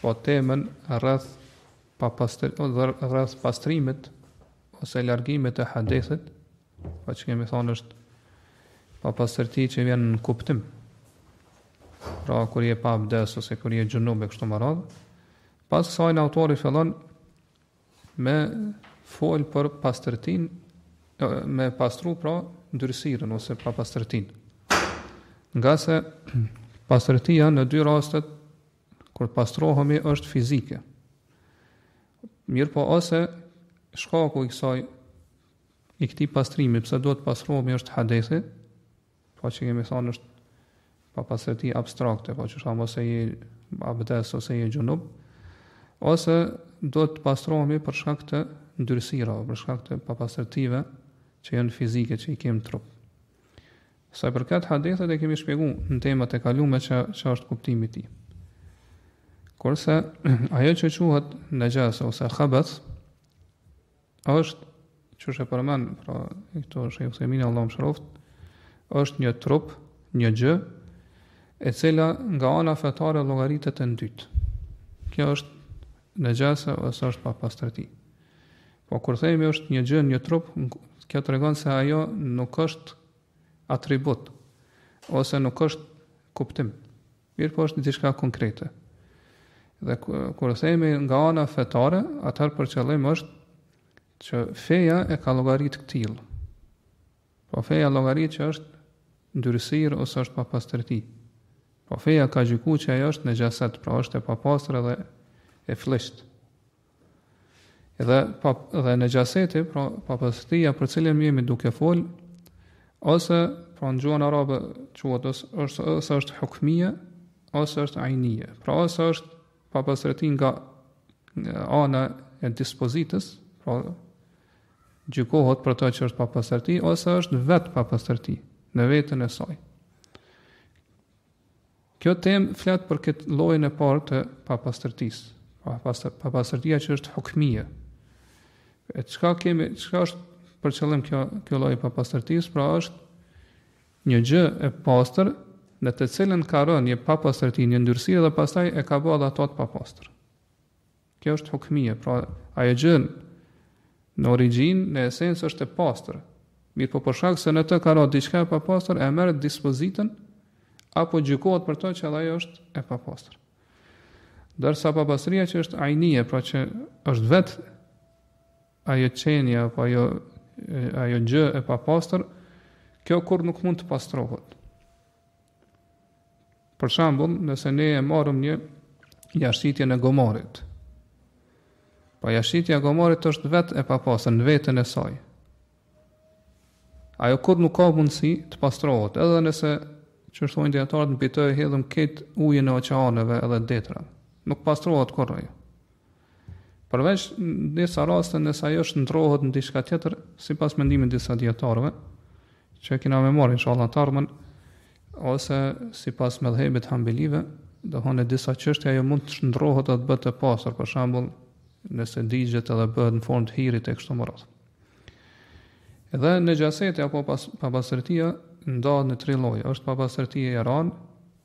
po temën rreth pa pastr rreth pastrimit ose largimit të hadethit, pa po që kemi thanë është papastërti që vjen në kuptim. Pra kur je pa abdes ose kur je xhunub e kështu me radhë, pas kësajna autori fillon Me fol për pastërtinë, me pastru pra ndyrësirën ose papastërtinë. Ngase pastërtia në dy rastet, kur pastrohemi është fizike. Mirëpo ose shkaku i kësaj i këtij pastrimi, pse duhet të pastrohemi është hadethi, Po që kemi thanë është papastërti abstrakte, po për shembull ose je abdes ose je xhunub, ose duhet të pastrohemi për shkak të ndyrësirave, për shkak të papastërtive që janë fizike që i kemi në trup. Sa i përket hadethit e kemi shpjegu në temat e kalume që, që është kuptimi i tij. Kurse, ajo që quhet nexhes ose khabeth, Është qysh e përmend, pra, këtu shejh Uthejmini, Allahu e mëshiroftë, është një trup, një gjë, e cila nga ana fetare llogaritet e ndytë. Kjo është nexhase ose është papastërti. Po, kur themi është një gjë, një trup, kjo tregon se ajo nuk është atribut, ose nuk është kuptim. Mirëpo është diçka konkrete. Dhe kur themi nga ana fetare, atëherë për qëllim është që feja e ka llogarit të tillë. Po feja llogarit që është ndyrësirë ose është papastërti. Po feja ka gjyku që ajo është nexhaset, pra është e papastër dhe e flliqt. Edhe pa dhe nexhaseti, pra papastërtia për cilën jemi duke fol, ose pra në gjuhën arabe quhet ose është ose është hukmije ose është ajnije. Pra ose është papastërti nga ana e dispozitës, pra gjykohet për të që është papastërti ose është vetë papastërti në veten e saj. Kjo temë flet për këtë llojin e parë të papastërtisë, papastërtia që është hukmije. E çka kemi, çka është për qëllim kjo kjo lloj papastërtisë, pra është një gjë e pastër në të cilën ka rënë një papastërti, një ndyrësi dhe pastaj e ka bërë ato të papastër. Kjo është hukmije, pra ajo gjë në origjinë, në esencë është e pastër. Mirëpo për shkak se në të ka ra diçka e papastër, e merr dispozitën, apo gjykohet për to që edhe ajo është e papastër. Ndërsa papastërtia që është ajnije, pra që është vetë ajo qenia, apo ajo, ajo gjë e papastër, kjo kurrë nuk mund të pastrohet. Për shembull, nëse ne e marrim një jashtëqitjen e gomarit. Po jashtëqitja e gomarit është vetë e papastër në veten e saj. Ajo kurrë nuk ka mundësi të pastrohet, edhe nëse qysh thonë dijetarët mbi të e hedhëm këtë ujën e oqeaneve edhe detra. Nuk pastrohet kurrë ajo. Përveç në disa raste nëse ajo shndërrohet në diçka tjetër, sipas mendimit të disa dijetarëve, që kena me marrë inshallah në të ardhmen, ose sipas medhhebit hanbelive, do thonë në disa çështje ajo mund të shndërrohet e të bëhet e pastër, për shembull, nëse digjet edhe bëhet në formë të hirit e kështu me radhë. Edhe nexhaseti apo pas, papastërtia ndahet në tri lloje. Është papastërti e rëndë,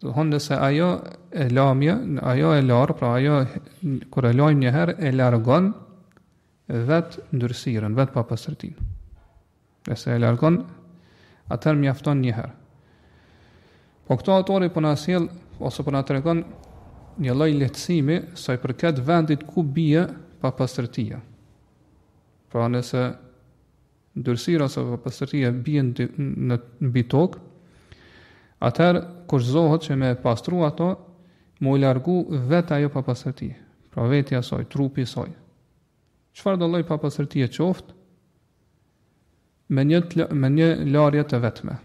Do të thonë nëse ajo e lamje, ajo e larë, pra ajo kur e lajmë një herë e largon vet ndyrësirën, vet papastërtin. Nëse e largon, atëherë mjafton një herë. Po këtu autori po na sjell ose po na tregon një lloj lehtësimi sa i përket vendit ku bie papastërtia. Pra nëse ndyrësira ose papastërtia bien në mbi tokë, atëherë kushëzohet që me pastru ato, m'u largu vetë ajo papastërti, pra vetja saj, trupi saj. Çfarëdo lloj papastërtie qoftë, me një, me një larje të vetme.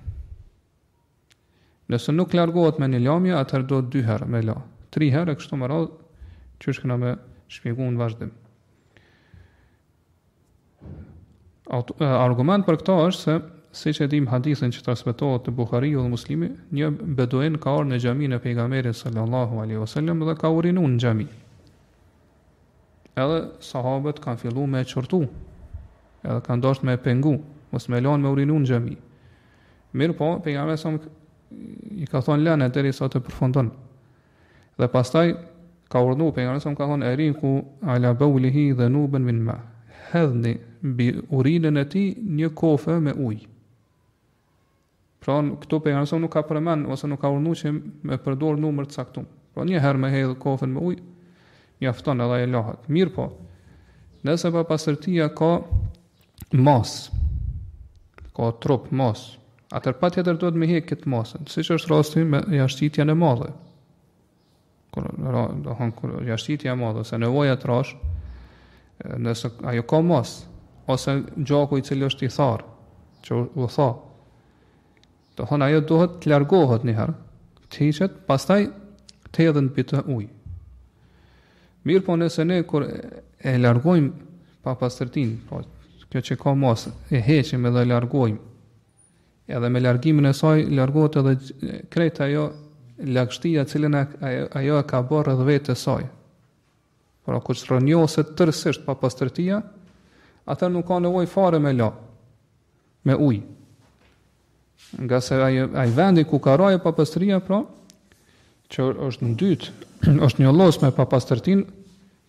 Nëse nuk largohet me një lamje, atëherë duhet dy herë me la, tri herë e kështu me radhë, qysh kena me shpjegu në vazhdim. Argument për këta është se, siç e dimë hadithin që transmitohet te Buhariu dhe Muslimi, një beduin ka ardh në xhaminë e Pejgamberit sallallahu aleyhi wasallam dhe ka urinu në xhami. Edhe sahabët kanë fillu me e qortu, edhe kanë dashtë me e pengu, mos me lanë me urinu në xhami. Mirëpo, Pejgamberi alejhi selam i ka thonë lene derisa të përfundon. Dhe pastaj ka urdhnu Pejgamberi alejhi selam ka thonë eriku ala bevlihi dhenuben min ma. Hedhni mbi urinën e tij një kofe me ujë. Pra këtu Pejgamberi alejhi selam nuk ka përmend ose nuk ka urdhnu që me përdor numër të caktu. Pra një herë me hedh kofën me ujë, mjafton edhe e lahet. Mirëpo, nëse papastërtia ka masë, ka trup, masë, atëherë patjetër duhet me hekë këtë masën, siç është rasti me jashtëqitjen e madhe. kur do thonë kur jashtëqitja e madhe ose nevoja e trashë nëse ajo ka masë ose gjaku i cili është i tharë që u tha do thonë ajo duhet të largohet një herë të hiqet pastaj të hedhën mbi të ujë mirëpo nëse ne kur e largojmë papastërtinë po kjo që ka masë e heqim edhe e largojmë Edhe me largimin e saj largohet edhe krejt ajo lagështia të cilën ajo e ka bërë rreth vetes së saj. Por kur çrrënjoset tërësisht papastërtia, atëherë nuk ka nevojë fare me la me ujë. Ngase ai ai vendi ku ka ra papastërtia, pra që është ndytë, është njollos me papastërtinë,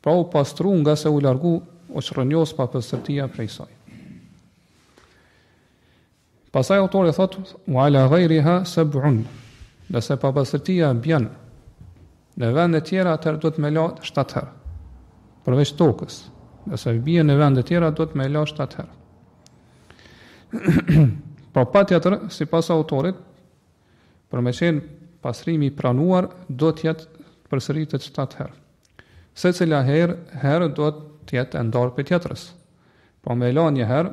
pra u pastru ngase u largu u çrrënjos papastërtia prej saj. Pastaj autori thotë, ue ala gajriha seb'un, nëse papastërtia bjen, në vende tjera atëherë duhet me la 7 herë, përveç tokës, nëse bjen në vende tjera duhet me la 7 herë. pa patjetër, sipas autorit, për me qenë pastrimi i pranuar, duhet të jetë përsëritet 7 herë. Secila herë, herë duhet të jetë e ndarë prej tjetrës. Po me la një herë,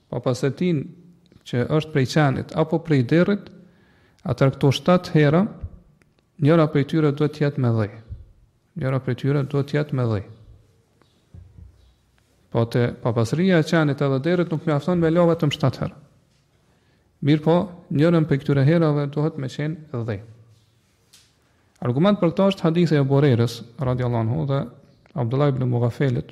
papastërtinë që është prej qenit apo prej derrit, atëherë këto shtatë hera, njëra prej tyre duhet të jetë me dhe. Njëra prej tyre duhet të jetë me dhe. Pra te papastërtia e qenit edhe derrit nuk mjafton me la vetëm shtatë herë. Mirëpo, njëra prej këtyre herave duhet me qenë dhe. Argument për këtë është hadithi i Ebu Hurejrës, radiallahu anhu, dhe Abdullah ibn Mugafelit,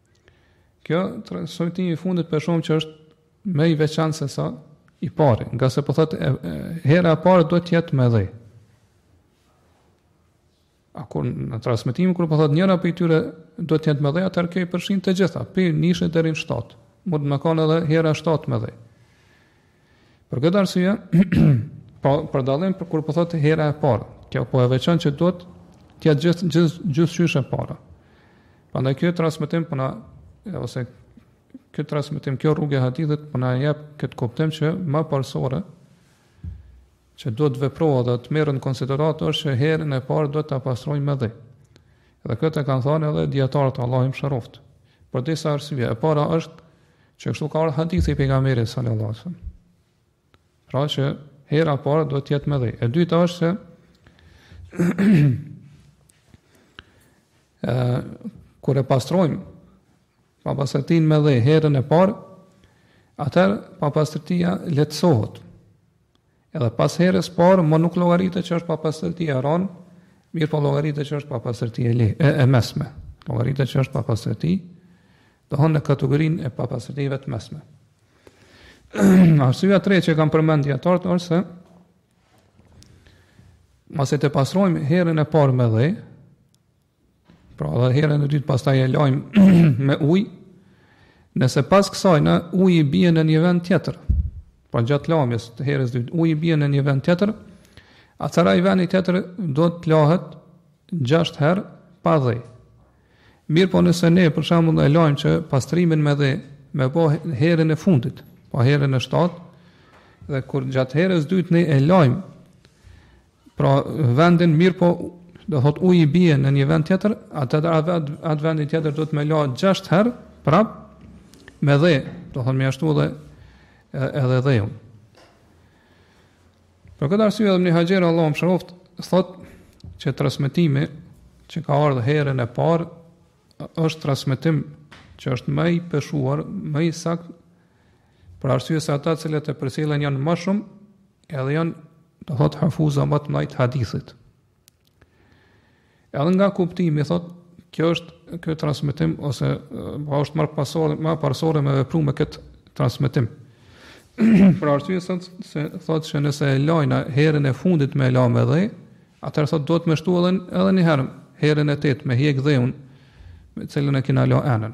Kjo transmetimi i fundit po e shohim që është më i veçantë sesa i pari, ngase po thotë hera e parë duhet të jetë me dhe. A kur në transmetimin kur po thotë njëra prej tyre duhet të jetë me dhe, atëherë kjo i përfshin të gjitha, prej njëshit deri në 7. Mundet me kanë edhe hera e 7 me dhe. Për këtë arsye, po për dallim për kur po thotë hera e parë, kjo po e veçon që duhet të jetë gjithë gjith, gjithqysh e para. Prandaj kjo transmetim po na ose kjo transmetim kjo rrugë e hadithit po na jep këtë kuptim që më parësore që duhet të veprohet dhe të merret në konsideratë është që herën e parë duhet ta pastrojmë me dhe. Dhe këtë e kanë thënë edhe dijetarët Allahu i mëshiroftë. Për disa arsye, e para është që kështu ka ardhur hadithi i pejgamberit sallallahu alajhi wasallam. Pra që hera e parë duhet të jetë me dhe. E dyta është se ë kur e pastrojmë papastërtinë me dhe herën e parë, atëherë papastërtia lehtësohet. Edhe pas herës parë, më nuk llogaritet që është papastërti e rëndë, mirëpo llogaritet që është papastërti e, le, e, e mesme. Llogaritet që është papastërti, domethënë në kategorinë e papastërtive të mesme. Arsyeja e tretë që kanë përmend dijetarët është se, masi ta pastrojmë herën e parë me dhe, Pra dhe herën e dytë pastaj e lajmë me ujë, nëse pas kësaj na uji bie në një vend tjetër, pra po gjatë larjes të herës dytë, uji bie në një vend tjetër, atëherë ai vendi tjetër duhet të lahet gjashtë herë pa dhe. Mirëpo nëse ne për shembull e lëmë që pastrimin me dhe, me po herën e fundit, po herën e shtatë, dhe kur gjatë herës dytë ne e lajmë, Pra vendin mirëpo do thot uji bie në një vend tjetër, atë atë atë vendi tjetër duhet me la 6 herë prap me dhe, do thot me ia shtu edhe edhe dheun. Për këtë arsye edhe Ibn Haxheri Allahu e mëshiroftë thot që transmetimi që ka ardhur herën e parë është transmetim që është më i peshuar, më i saktë për arsye se ata që e përcjellën janë më shumë Edhe janë, do thot, hafuza më të mëdhajt hadithit. Edhe nga kuptimi, thot, kjo është ky transmetim, ose po është ma parësore, ma parësore me vepru me këtë transmetim. për arsye se, se thot që nëse e lajna herën e fundit me la me dhe, atëherë thot duhet me shtu edhe, edhe një herë, herën e tetë me hjek dheun, me cilin e kina la enën.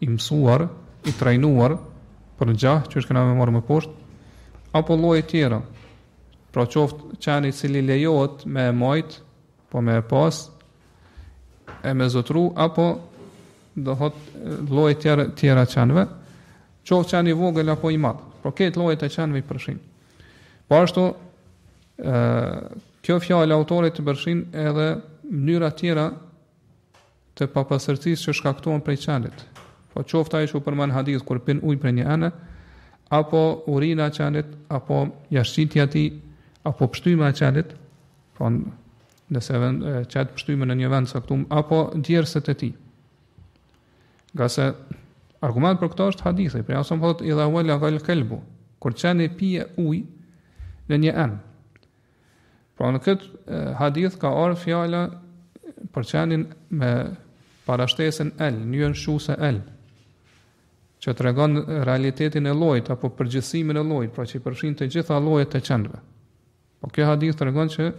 i mësuar, i trajnuar për në gjah, qysh kena me marrë më poshtë, apo lloje tjera, pra qoftë qen i cili lejohet me e majt, po me e pasë, e me zotru, apo do thot lloje tjera, tjera qenve, qoftë qen i vogël apo i madh, pra krejt llojet e qenve i përfshin. Po ashtu, e, kjo fjala e autorit të përfshin edhe mënyra tjera të papastërtisë që shkaktohen prej qenit. Po qoftë ai që u përmend n'hadith kur pin ujë prej një ene, apo urina e qenit, apo jashtëqitja e tij, apo pështyma e qenit, po nëse vend qet pështyma në një vend t'caktuar, apo djersët e tij. Ngase argument për këtë është hadithi, pra sa thotë idha walagal kalbu, kur qeni pi ujë në një enë. Pra në këtë hadith ka ardh fjala për qenin me parashtesën el, nyjën shquese el, që tregon realitetin e llojit, apo përgjithësimin e llojit, pra që i përfshin të gjitha llojet e qenve. Po kjo hadith tregon që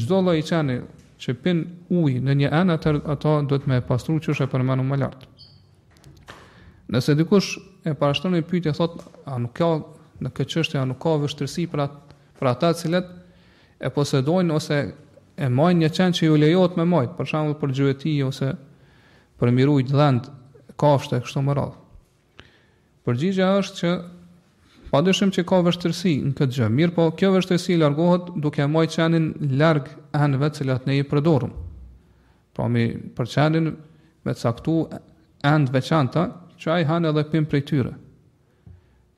çdo lloj qeni që pin ujë në një enë, atëherë ato duhet me e pastru qysh e përmenëm ma lart. Nëse dikush e parashtron një pyetje thotë, a nuk ka në këtë çështje a nuk ka vështirësi për atë për ata të cilët e posedojnë ose e majnë një qen që ju lejohet me majt, për shembull për gjueti ose për me rujt dhentë, kafshë e kështu me radhë. Përgjigja është që pa dyshim që ka vështirësi në këtë gjë, mirëpo kjo vështirësi largohet duke majt qenin larg enëve të cilat ne i përdorim. Pra, për qenin me caktu enë të veçanta, që ai han edhe pin prej tyre.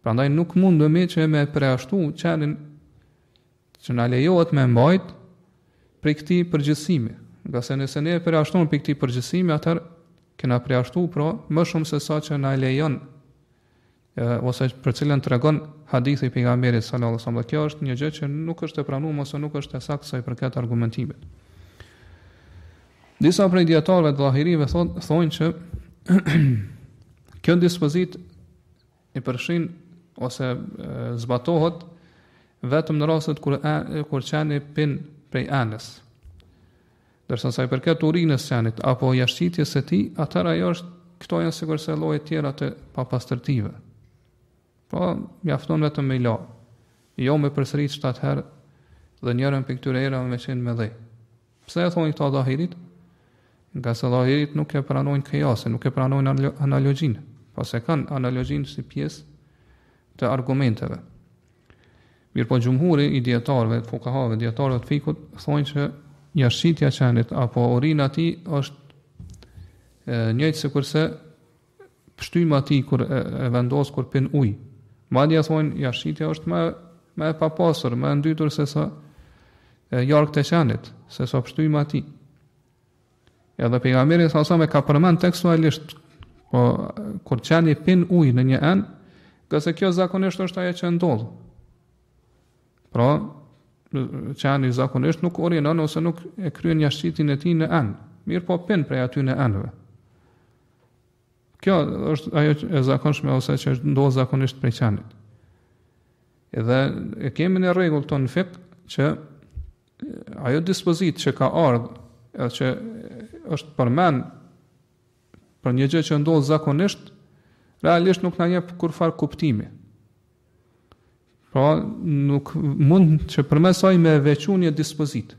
Prandaj nuk mundemi që me përjashtu qenin që na lejohet me mbajt prej këtij përgjithsimi. Ngase nëse ne e përjashtojmë prej këtij përgjithsimi, atëherë kena përjashtu pra më shumë sesa që na lejon ose për cilën tregon hadithi i pejgamberit sallallahu alajhi wasallam. Kjo është një gjë që nuk është e pranuar ose nuk është e saktë sa i përket argumentimit. Disa prej dijetarëve të dhahirive thonë thonë që kjo dispozitë e përfshin ose zbatohet vetëm në rastet kur kur qeni pin prej enës. Ndërsa sa i përket urinës së qenit apo jashtëqitjes së tij, atëherë ajo është këto janë sigurisht lloje të tjera të papastërtisë. Po mjafton vetëm me la. Jo me përsërit 7 herë dhe njërën prej këtyre herave me qenë me dhe. Pse e thonë këtë dhahiritë? Ngase dhahiritë nuk e pranojnë kijasin, nuk e pranojnë analogjinë, pra s'e kanë analogjinë si pjesë të argumenteve. Mirëpo xhumhuri i dijetarëve, fukahave, dijetarëve të fikhut thonë që jashtëqitja e qenit apo urina e tij është e njëjtë sikurse pështyma e tij kur e, e vendos kur pin ujë. Madje thonë jashtëqitja është më më e papastër, më e ndytur sesa jargët e qenit, sesa pështyma e tij. Edhe pejgamberi salallahu alejhi selem e ka përmend tekstualisht pra kur qeni pin ujë në një enë, ngase kjo zakonisht është ajo që ndodh. Pra, qeni zakonisht nuk urinon ose nuk e kryen jashtëqitjen e tij në enë. Mirëpo pin prej atyne enëve. Kjo është ajo e zakonshme ose që është ndodh zakonisht prej qenit. Edhe e kemi një rregull të fikhut që ajo dispozitë që ka ardhë, edhe që është përmen për një gjë që ndodhë zakonisht, realisht nuk na jep kurrfarë kuptimi. Pra, nuk mund që përmes saj me veçu një dispozitë.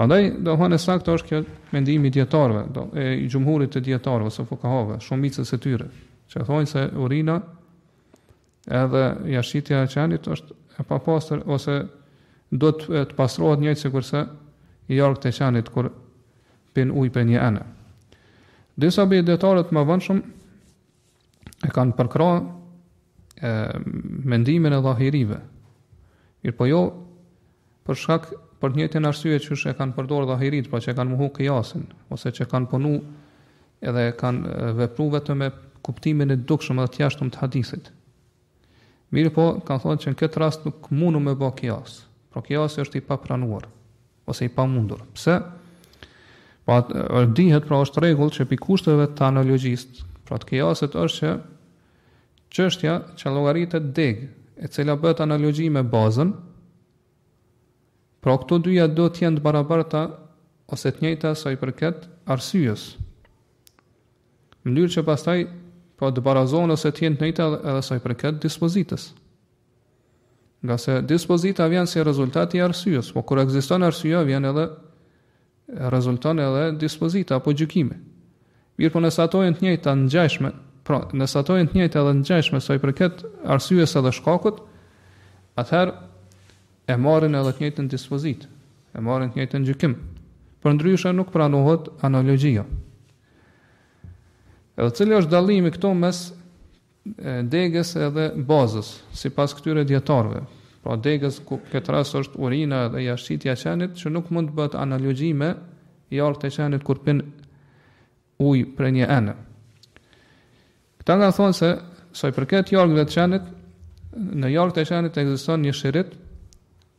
Prandaj, domethënë e sakta është kjo mendimi i dijetarëve, do, e i xhumhurit të dijetarëve, ose fukahave, shumicës së tyre, që thonë se urina Edhe jashqitja e qenit është e papastër ose duhet të pastrohet njëjtë sikurse jargët e qenit kur pin ujë prej një ene. Disa prej dijetarëve më të vonshëm e kanë përkrah mendimin e dhahirive. Mirëpo jo, për shkak, për të njëjtën arsye qysh e kanë përdor dhahiritë, pra që e kanë mohu kijasin ose që kanë punu edhe kanë vepru vetëm me kuptimin e dukshëm dhe të jashtëm të hadithit. Mirëpo, kanë thënë që në këtë rast nuk mundemi me bë kijas. Pra kijasi është i papranuar ose i pamundur. Pse? Pra dihet pra është rregull që prej kushteve të analogjisë, pra të kijasit është që çështja që llogaritet degë e cila bëhet analogji me bazën, pra këto dyja duhet të jenë të barabarta ose të njëjta sa i përket arsyes. Në mënyrë që pastaj po të barazohen ose të jenë të njëjta edhe sa i përket dispozitës. Ngase dispozita vjen si rezultat i arsyes, po kur ekziston arsyeja vjen edhe rezulton edhe dispozita apo gjykimi. Mirëpo nëse ato janë të njëjta, të ngjashme, pra nëse ato janë të njëjta edhe të ngjashme, sa i përket arsyes edhe shkakut, atëherë e marrin edhe të njëjtën dispozitë, e marrin të njëjtën gjykim. Përndryshe nuk pranohet analogjia. Edhe cili është dallimi këtu mes degës edhe bazës, sipas këtyre dijetarëve. Pra degës ku në këtë rast është urina dhe jashtëqitja e qenit që nuk mund të bëhet analogji me jargët e qenit kur pin ujë prej një ene. Këta kanë thënë se sa i përket jargëve të qenit, në jargët e qenit ekziston një shirit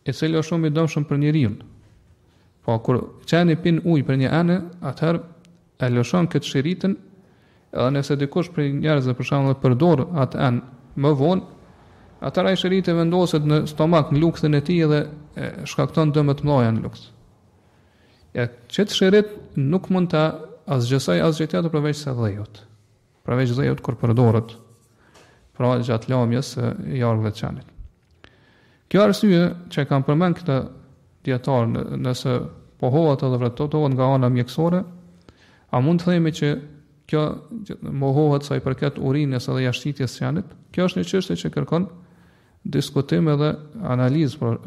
i cili është shumë i dëmshëm për njeriun. Po kur qeni pin ujë prej një ene, atëherë e lëshon këtë shiritin, edhe nëse dikush prej njerëzve për shembull e përdor atë enë më vonë, atëherë ai shiriti vendoset në stomak, në lukthin e tij dhe e shkakton dëme të mëdha në lukth. Ja, qet shirit nuk mund ta asgjësojë asgjë tjetër përveç se dheut. Përveç dheut kur përdoret, pra gjatë lamjes së jargëve të qenit. Kjo arsye që e kanë përmend këta dijetarë nëse pohohet edhe vërtetohet nga ana mjekësore, a mund të themi që kjo mohohet sa i përket urinës edhe jashtëqitjes së qenit? Kjo është një çështje që kërkon diskutim edhe analizë për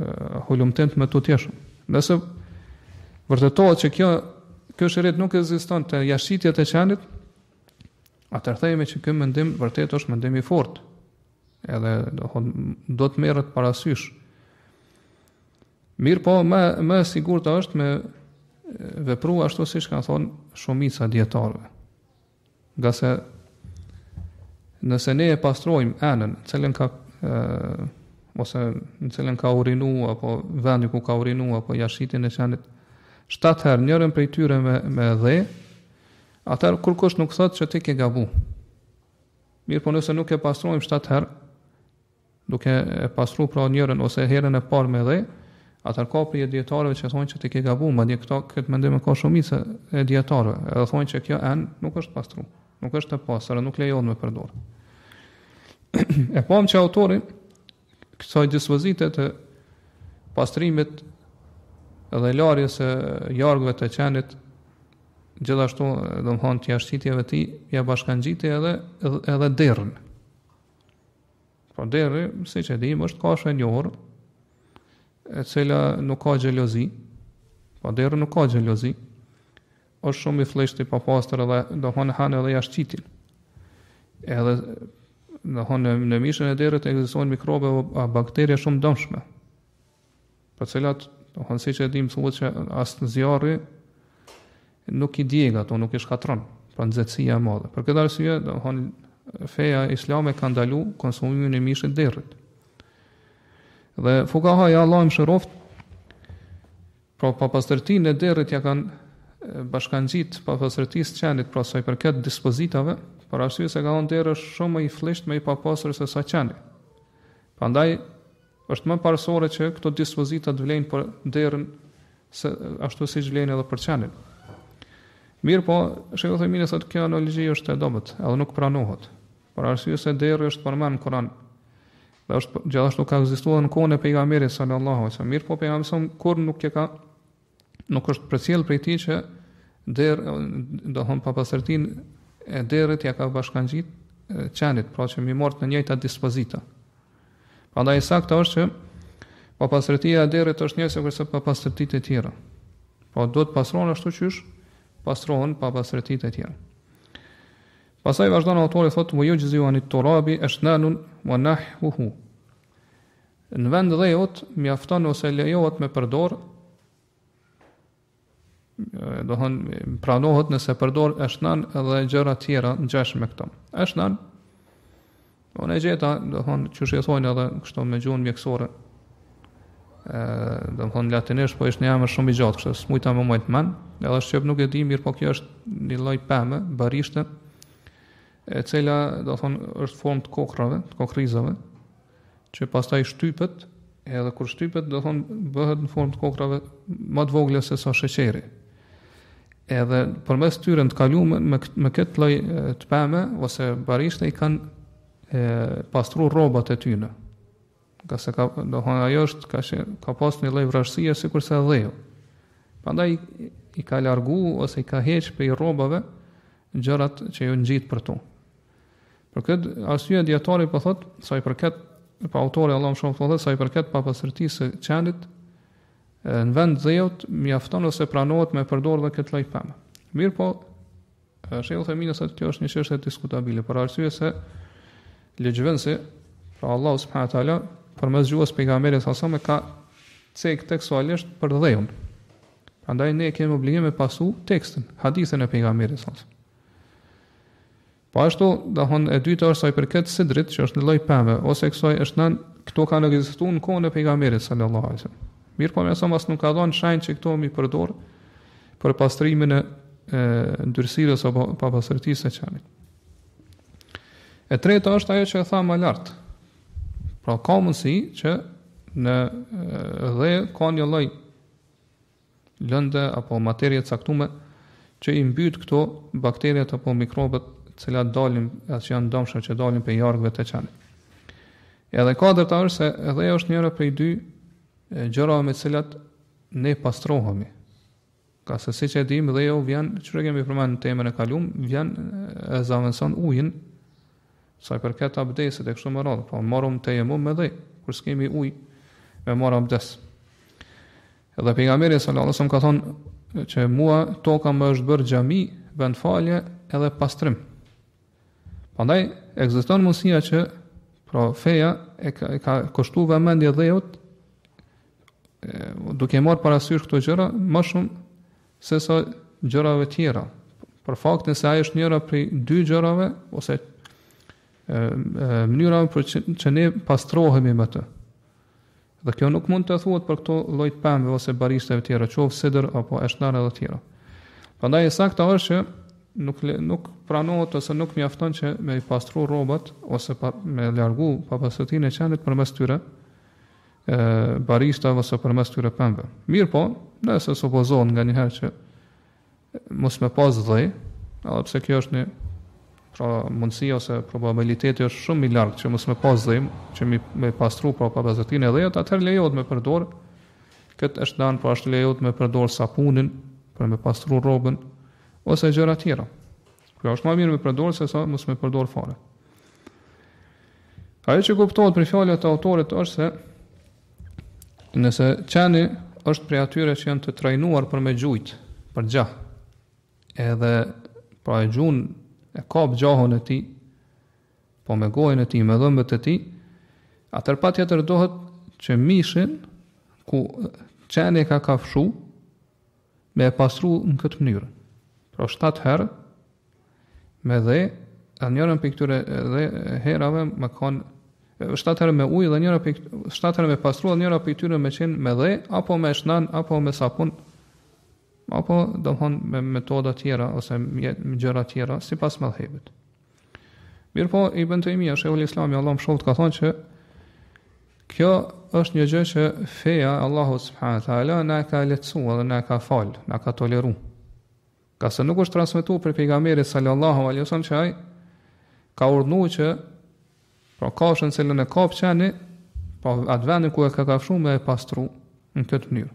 hulumtim të mëtutjeshëm. Nëse vërtetohet që kjo kjo shirit nuk ekziston te jashtëqitjet e qenit, Atëherë themi që ky mendim vërtet është mendim i fortë, edhe do, do të merret parasysh. Mirëpo, më, më e sigurt është me vepru ashtu siç ka thonë shumica e dijetarëve. Ngase nëse ne e pastrojmë enën, në cilën ka e, ose në cilën ka urinu, apo vendi ku ka urinu, apo jashtëqitjen e qenit, shtatë herë njërën prej tyre me, me dhe, Atëherë kurkush nuk thotë që ti ke gabu. Mirëpo nëse nuk e pastrojmë shtatë herë, duke e pastru pra njërën ose herën e parë me dhe, atëherë ka prej dijetarëve që thonë që ti ke gabu, madje këta këtë mendim e ka shumica e dijetarëve, edhe thonë që kjo enë nuk është pastru, nuk është e pastër, nuk lejohet me përdorë. E pamë që autori, kësaj dispozite të pastrimit dhe larjes së jargëve të qenit gjithashtu domethonë të jashtëqitjeve të tij ia bashkëngjiti edhe edhe derrin. Po derri, siç e dimë, është kafshë e njohur e cila nuk ka xhelozi. Po derri nuk ka xhelozi. është shumë i flliqt i papastër dhe domethonë han edhe jashtëqitjen. Edhe domethonë në mishin e derrit ekzistojnë mikrobe apo bakterie shumë të dëmshme. Për të cilat domethonë siç e dimë thuhet se as zjarri nuk i djeg ato, nuk i shkatërron pra nxehtësia e madhe. Për këtë arsye domethonë feja islame ka ndalu konsumimin e mishit të derrit. Dhe fukahatë Allahu i mëshiroftë Pra papastërtinë e derrit ia kanë bashkangjitë papastërtisë së qenit, pra sa i përket dispozitave, për arsye se kanë thënë derri është shumë më i flliqt më i papastër se sa qeni. Prandaj është më parësore që këto dispozita të vlejnë për derrin se ashtu siç vlejnë edhe për qenin. Mirëpo, shejh Uthejmini thotë kjo analogi është e dobët, edhe nuk pranohet. Për arsye se derri është përmend në Kuran, Dhe është gjithashtu ka ekzistuar në kohën e pejgamberit sallallahu alaihi wasallam. Mirëpo pejgamberi kurrë nuk e ka nuk është përcjell prej tij që der domethonë papastërtinë e derrit ia ka bashkangjit qenit, pra që me i marrë të njëjtat dispozita. Prandaj e saktë është që papastërtia e derrit është njësoj sikurse papastërtitë e tjera. Po duhet të pastrohen ashtu qysh pastrohen papastërtitë e tjera. Pastaj vazhdon autori thotë wa yujziu anit turabi ashnanun wa nahwuhu. Në vend të dheut mjafton ose lejohet me përdor domethonë pranohet nëse përdor ashnan dhe gjëra të tjera të ngjashme me këto. Ashnan Unë e gjeta, domethonë, qysh e thojnë edhe kështu me gjuhën mjekësore, domethonë latinisht, po është një emër shumë i gjatë, kështu s'mujta me majt men, edhe shqip nuk e di mirë, po kjo është një lloj peme, barishte, e cila, domethonë, është formë të kokrrave, të kokrrizave, që pastaj shtypet, edhe kur shtypet, domethonë, bëhet në formë të kokrrave, më të vogla se sa sheqeri, Edhe përmes tyre në të kalumen me këtë lloj të peme ose barishte i kanë e pastru rrobat e tyre. Ngase ka domethonë ajo është ngase ka pas një lloj vrazhdësie sikurse dheu. Prandaj i ka largu ose i ka heq prej rrobave gjërat që ju ngjit për tu. Për këtë arsye dijetari po thot, sa i përket, po autori Allahu e mëshiroftë po thot, sa i përket papastërtisë së qenit, Në vend dheut mjafton ose pranohet me përdor dhe këtë lloj peme. Mirëpo, Shejh Uthejmini thotë kjo është një çështje diskutabile, për arsye se ligjvënësi, pra Allahu subhanahu wa taala, përmes gjuhës pejgamberit sallallahu alajhi wasallam ka cek tekstualisht për dheun. Prandaj ne kemi obligim me pasu tekstin, hadithin e pejgamberit sa. Po ashtu, domethonë e dyta është sa i përket sidrit, që është një lloj peme, ose kësaj eshnan, këto kanë ekzistuar në kohën e pejgamberit sallallahu alaihi wasallam. Mirëpo më sa mos nuk ka dhënë shenjë që këto me i përdor për pastrimin e, e ndyrësirës apo papastërtisë së qenit. E treta është ajo që e tha më lart. Pra ka mundësi që në dhe ka një lloj lëndë apo materie të caktume që i mbyt këto bakteriet apo mikrobet të cilat dalin e që janë të dëmshme që dalin prej jargëve të qenit. Edhe e katërta është se dheu është njëra prej dy gjërave me të cilat ne pastrohemi. Ngase siç e dim dheu vjen, siç e kemi përmen në temën e kalum, vjen e zëvendëson ujin, sa i përket abdesit e kështu me radhë, po marrim tejemum me dhe, kur s'kemi uj, me marr abdes. Dhe pejgamberi sallallahu alajhi wasallam ka thonë që mua toka më është bërë xhami, vend falje edhe pastrim. Prandaj ekziston mundësia që pra feja e ka, e ka kushtu vëmendje dheut duke marrë parasysh këto gjëra më shumë se sa gjërave tjera. Për faktin se ai është njëra prej dy gjërave ose mënyrave për që, që ne pastrohemi me të. Dhe kjo nuk mund të thuhet për këto lloje të pemëve ose barishteve të tjera, qoftë sidër apo eshnan edhe të tjera. Prandaj e saktë është që nuk le, nuk pranohet ose nuk mjafton që me i pastru rrobat ose pa, me largu papastërtinë e qenit përmes tyre barishteve ose përmes tyre pemëve. Mirëpo, nëse supozohet nganjëherë që mos me pas dhe, edhe pse kjo është një pra mundësi ose probabiliteti është shumë i lartë që mos me pas dhe, që me, me pastru pra parazitin e dhejët, atëherë lejohet me përdor, këtë është, domethanë, pra është lejohet me përdor sapunin, për me pastru rrobën, ose gjëra tjera. Kjo është ma mirë me përdor, se sa mos me përdor fare. Ajo që kuptohet prej fjalëve e autorit është se Nëse qeni është prej atyre që janë të trajnuar për me gjujtë, për gjah, edhe pra e gjun e kap gjahun e tij, po me gojën e tij, me dhëmbët e tij, atëherë patjetër duhet që mishin, ku qeni e ka kafshu, me e pastru në këtë mënyrë. Pra shtatë herë me dhe e njërën prej këtyre dhe herave me kanë shtatë herë me ujë dhe njëra prej shtatë herë me e pastru dhe njëra prej këtyre me qenë me dhe apo me ushnan apo me sapun apo domethanë me metoda tjera ose me gjëra tjera sipas medhhebit. Mirëpo, Ibn Tejmija, shejhul islami, Allahu e mëshiroftë, ka thanë që kjo është një gjë që feja e Allahu subhanahu wa taala na e ka lehtësu dhe na ka fal, na ka toleru. Ngase nuk është transmetu prej pejgamberit sallallahu alaihi wasallam që ai ka urdhnu që pra kafshën të cilën e kap qeni, pra atë vendin ku e ka kafshu me e pastru në këtë mënyrë.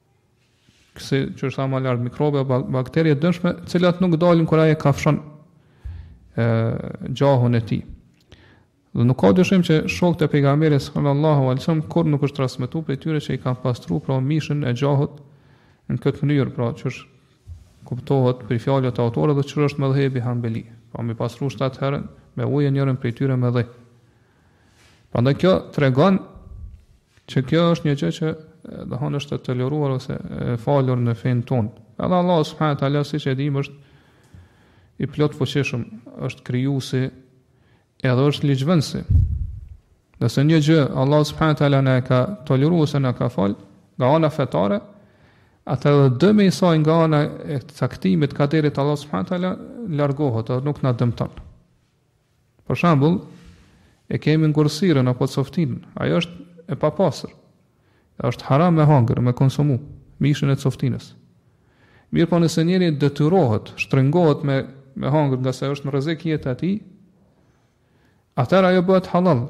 Kësi që është sa ma lartë mikrobe, baktere të dëmshme, të cilat nuk dalin kur ai e kafshon e, gjahun e tij. Dhe nuk ka dyshim që shokët e pejgamberit sallallahu alejhi ve selem, kur nuk është transmetu prej tyre që e kanë pastru pra mishin e gjahut në këtë mënyrë, pra siç kuptohet prej fjalëve të autorëve dhe çfarë është medhhebi Hanbeli. Pra me pastru 7 herë me ujë njërën prej tyre me dhe. Prandaj kjo tregon Që kjo është një gjë që domethanë është e toleruar ose e falur në fenë tonë. Edhe Allahu subhanahu teala siç e dimë është i plotfuqishëm, është krijuesi edhe është ligjvënësi. Nëse një gjë Allah subhanahu teala na ka toleruar ose na ka fal, nga ana fetare, atëherë edhe dëmi i saj nga ana e caktimit, kaderit të Allah subhanahu teala largohet, edhe nuk na dëmton. Për shembull, e kemi ngordhësirën apo coftinën, ajo është e papastër. Është haram me hangër, me konsumu mishin e coftinës. Mirëpo nëse njeri detyrohet, shtrëngohet me, me hangër ngase është në rrezik jeta e tij, atëherë ajo bëhet halal,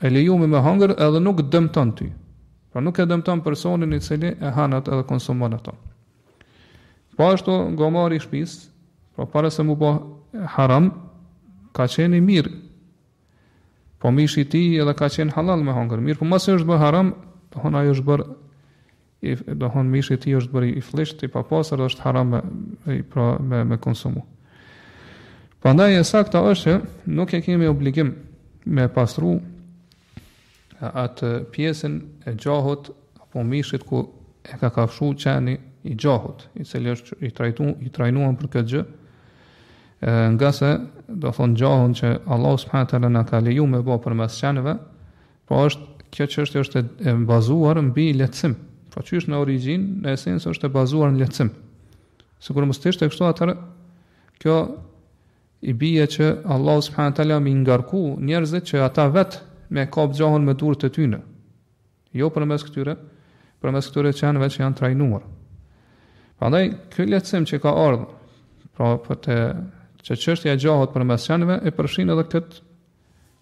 e lejume me hangër edhe nuk dëmton ty. Pra nuk e dëmton personin i cili e han atë edhe konsumon ato. Po ashtu gomari i shtëpisë, pra po para se mu bo haram, ka qenë i mirë. Po mishi i tij edhe ka qenë halal me hongër, mirëpo masi është bë haram, dothon ajo është bër i dothon mishi i tij është bër i flliqt, i papastër është haram me i pra me me konsumu. Prandaj e sakta është që nuk e kemi obligim me pastru atë pjesën e gjahut apo mishit ku e ka kafshu qeni i gjahut, i cili është i trajtu, i trajnuan për këtë gjë. E, ngase dothon gjahun që Allah subhanahu taala na ka leju me bo përmes qenëve, po është kjo çështje është e bazuar mbi lehtësim. Po qysh në origjinë, në esencë është e bazuar në lehtësim. Sikur mos të ishte kështu atëherë kjo I bie që Allahu subhanahu wa taala mi ngarku njerëzit që ata vet me kap gjahun me durët e tyne. Jo përmes këtyre, përmes këtyre qenëve që janë trajnuar. Prandaj ky lehtësim që ka ardh, pra për të që çështja e gjahut përmes qenëve e përfshin edhe këtë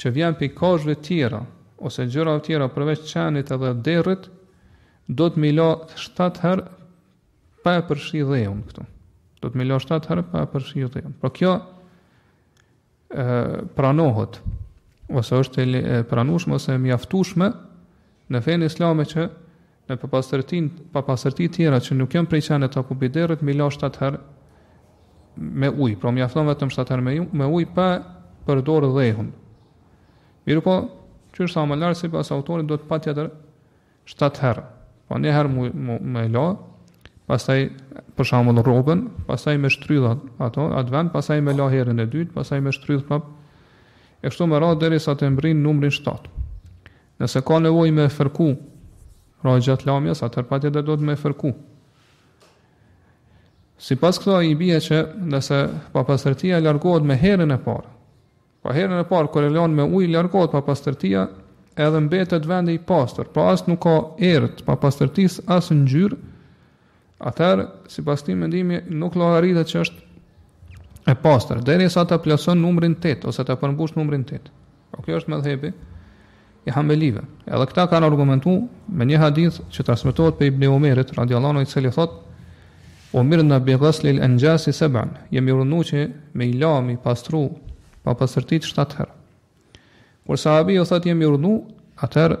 që vjen prej kafshëve tjera ose gjërave tjera përveç qenit edhe derrit, duhet me la 7 herë pa e përfshi dheun këtu. Duhet me la 7 herë pa e përfshi dheun. Pra kjo e, pranohet, ose është e, e pranushme ose e mjaftushme në fenë islame që Në papastërtinë, papastërtitë tjera që nuk janë prej qenit apo prej derrit, mi la shtatë herë me ujë, pra mjafton vetëm shtatë herë me ujë, me ujë pa përdor dheun. Mirëpo, qysh thamë lart, sipas autorit, duhet patjetër shtatë herë. Po një herë mu, mu, me la, pastaj për shembull rrobën, pastaj me shtrydh ato, atë vend, pastaj me la herën e dytë, pastaj me shtrydh prap, e kështu me radhë derisa të mbrin numrin shtatë. Nëse ka nevojë me fërku, pra gjatë lamjes, atër patjetër duhet me fërku. Sipas kësaj i bje që nëse papastërtia largohet me herën e parë, pra herën e parë kur e lan me ujë largohet papastërtia edhe mbetet vendi i pastër, po as nuk ka erë t'papastërtisë as ngjyrë, Atëherë, sipas këtij mendimi, nuk llogaritet që është e pastër, derisa të plotëson numrin 7, ose të përmbush numrin 7. Po kjo është medhhebi i hanbelive. Edhe këta kanë argumentu me një hadith që transmitohet prej Ibni Umerit, radiallahu anhu i cili thot, umirna bi gaslil enxhasi seb'an, jemi urdhnu që me i la, mi pastru papastërtitë shtatë herë. Kur sahabiu thot jemi urdhnu, atëherë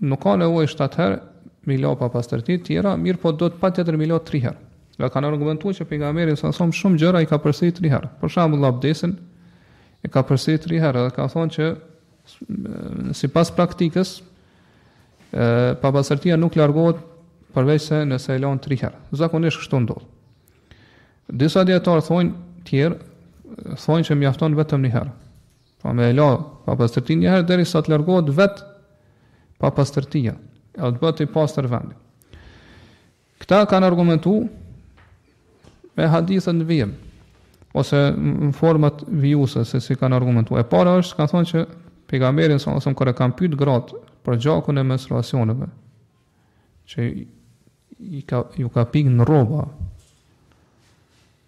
Nuk ka nevojë shtatë herë me i la papastërti të tjera, mirëpo duhet patjetër me i la tri herë. Dhe kanë argumentu që pejgamberi alejhi selam shumë gjëra i ka përsërit tri herë. Për shembull abdesin, e ka përsërit tri herë dhe kanë thonë që sipas praktikës, papastërtia nuk largohet përveçse nëse e lanë tri herë. Zakonisht kështu ndodh. Disa dijetarë thonë tjerë, thonë që mjafton vetëm një herë. Po me e la papastërtinë një herë derisa të largohet vet papastërtia. Edhe të bëhet i pastër vendi. Këta kanë argumentu me hadithet në vijim, ose në formën vijuse, se si kanë argumentu. E para është, kanë thonë që pejgamberin alejhi selam kur e kanë pytë gratë për gjakun e menstruacioneve, që i ka, ju ka pikë në rroba,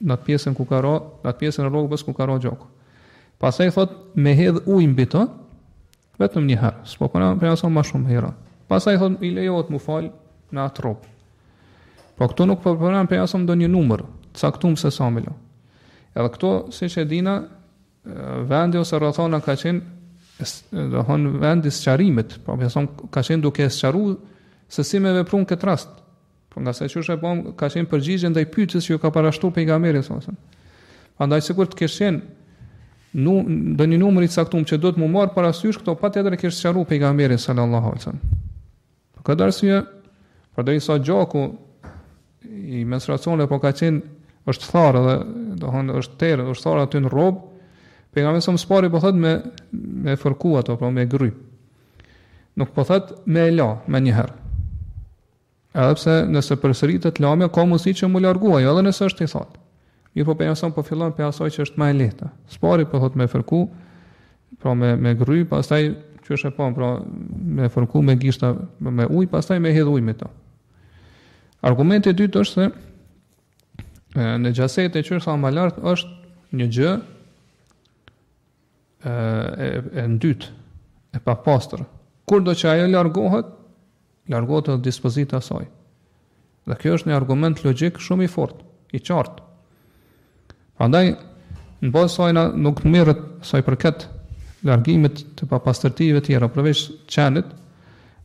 në atë pjesën ku ka ra, në atë pjesën e rrobës ku ka ra gjaku. Pastaj thot me hedh ujë mbi të, vetëm një herë, s'po përmend ma shumë herë. Pastaj thot i lejohet m'u fal në atë rrobë. Po këtu nuk po përmend ndonjë numër t'caktum se sa me la. Edhe këtu siç e dimë vendi ose rrethana ka qenë domethon vendi i sqarimit, domethon ka qenë duke sqaruar se si me vepru n' këtë rast. Po ngase qysh e pam, ka qenë përgjigje ndaj pyetjes që ju ka parashtu pejgamberit alejhi selam. Andaj sikur të kish qenë ndonjë numër i caktuar që duhet me marrë parasysh këtë patjetër e kish sqaruar pejgamberi sallallahu alaihi wasallam. Për këtë arsye, përderisa gjaku i menstruacionit po ka qenë është tharë, domethonë është terë, është tharë aty në rrobë, pejgamberi alejhi selam s'pari po thotë me me fërku ato, po me gry. Nuk po thotë me la menjëherë. Edhe pse nëse përsëritet lamja ka mundësi që m'u largu ajo edhe nëse është i thatë. Mirëpo pejgamberi alejhi selam po fillon prej asaj që është më e lehtë. S'pari po thot me fërku, pra me me gry, pastaj qysh e pamë, pra me fërku me gishta me ujë, pastaj me hedh ujë mbi to. Argumenti i dytë është se nexhaseti qysh thamë më lart është një gjë e, e ndytë, e papastër, kurdo që ajo largohet, largohet edhe dispozita e saj. Dhe kjo është një argument logik shumë i fort, i qartë. Prandaj, në bazë sajna nuk merret sa i përket largimit të papastërtive tjera, përveç qenit,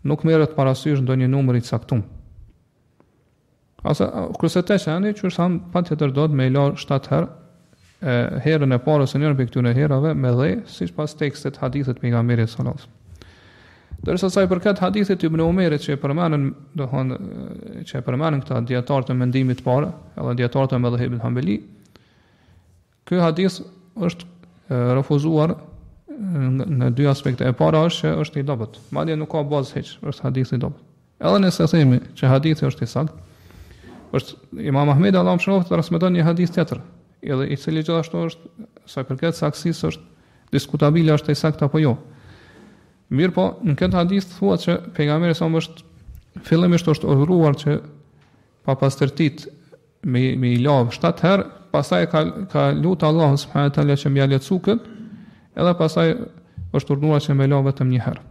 nuk merret parasysh ndonjë numër i caktum. Asa, kurse te qeni, qysh thamë, patjetër duhet me e la shtatë herë, e, herën e parë ose njërën prej këtyre herave me dhe, siç pas tekstit hadithit pejgamberit alejhi selam. Ndërsa sa i përket hadithit Ibn Omerit që e përmenën, domethonë, që e përmenën këta dijetarë të mendimit parë, edhe dijetarë të medhhebit hanbeli, Ky hadith është refuzuar në dy aspekte. E para është se është i dobët. Madje nuk ka bazë hiç, është hadith i dobët. Edhe nëse themi që hadithi është i saktë, është Imam Ahmed Allahu shoh të transmeton një hadith tjetër, edhe i cili gjithashtu është sa përket saktësisë është diskutabile është i saktë apo jo. Mirëpo, në këtë hadith thuhet që pejgamberi salallahu alejhi fillimisht është urdhëruar që papastërtitë me me i la 7 herë, pastaj ka ka lut Allahu subhanahu wa taala që me ia lehtësu këtë, edhe pastaj është urdhëruar që me la vetëm një herë.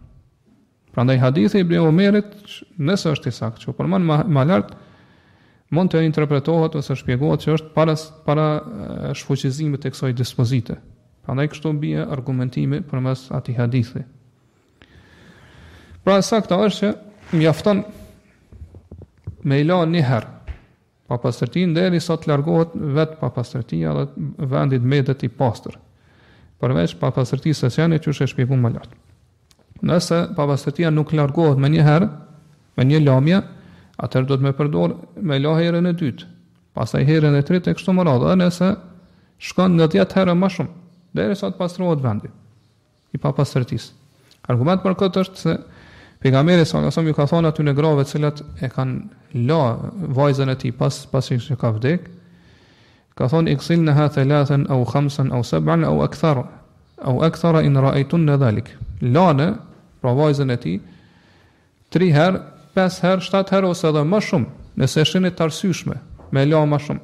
Prandaj hadithi i Ibn Umerit, nëse është i saktë, që përmendëm ma lart, mund të interpretohet ose shpjegohet që është para para shfuqizimit të kësaj dispozite. Prandaj kështu bie argumentimi përmes atij hadithi. Pra e sakta është që mjafton me i la një herë papastërtinë derisa të largohet vetë papastërtia dhe vendi të mbetet i pastër. Përveç papastërtisë së qenit që e shpjeguam më lart. Nëse papastërtia nuk largohet me një herë, me një larje, atëherë duhet me përdor me la herën e dytë, pastaj herën e tretë e kështu me radhë, dhe nëse shkon në dhjetë herë më shumë, derisa të pastrohet vendit. i papastërtisë. Argument për këtë është se pejgamberi sallallahu alajhi wasallam ju ka thënë atyne grave të cilat e kanë la vajzën e tij pas pasi që ka vdek, ka thonë ighsilnaha thalathan aw khamsan aw sab'an aw akthar aw akthar in ra'aytunna dhalik. Lane pra vajzën e tij 3 herë, 5 herë, 7 herë ose edhe më shumë, nëse shihni të arsyeshme me la më shumë.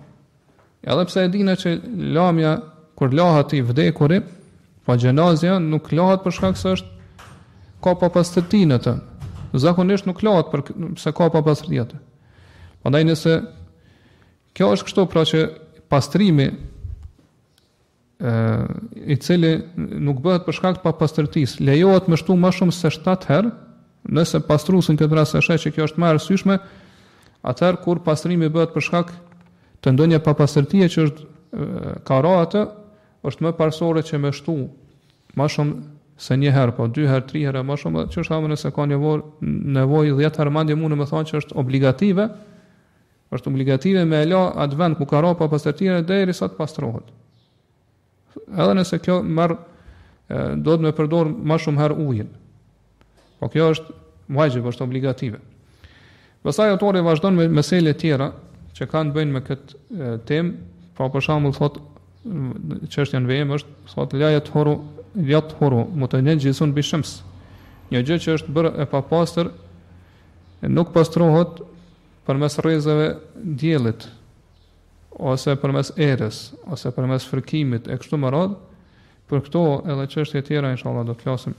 Edhe pse e dimë që larja kur lahet i vdekuri, po gjenazja nuk lahet për shkak se është ka papastërti në të. Zakonisht nuk lahet për se ka papastërti në të. Prandaj nëse kjo është kështu pra që pastrimi ë i cili nuk bëhet për shkak të papastërtisë, lejohet me shtu më shumë se 7 herë, nëse pastruesi në këtë rast e sheh që kjo është më e arsyeshme, atëherë kur pastrimi bëhet për shkak të ndonjë papastërtie që është ka ra në të, është më parsore që me shtu më shumë se një herë, po dy herë, tri herë më shumë, siç thamë nëse ka nevojë nevojë 10 herë madje mundemi me thonë që është obligative, Është obligative me e la atë vend ku ka ra papastërtia derisa të pastrohet. Edhe nëse kjo merr, duhet me përdor ma shumë herë ujin. Po kjo është vaxhib, është obligative. Pastaj autori vazhdon me mesele tjera që kanë të bëjnë me këtë temë, pra për shambull thot që është në vijim është, thot la jat'huru, la jat'huru mutenexhisun bi shems. Një gjë që është bërë e papastër, nuk pastrohet Përmes rrezeve diellit ose përmes erës ose përmes fërkimit e kështu me radhë, për këto edhe çështje tjera inshallah do të flasim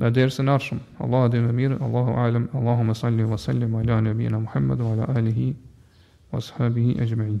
në dersin e ardhshëm. Allahu di më mirë, Allahu alem, Allahumma salli wa sallim ala nabina Muhammad wa ala alihi wa ashabihi ajma'in.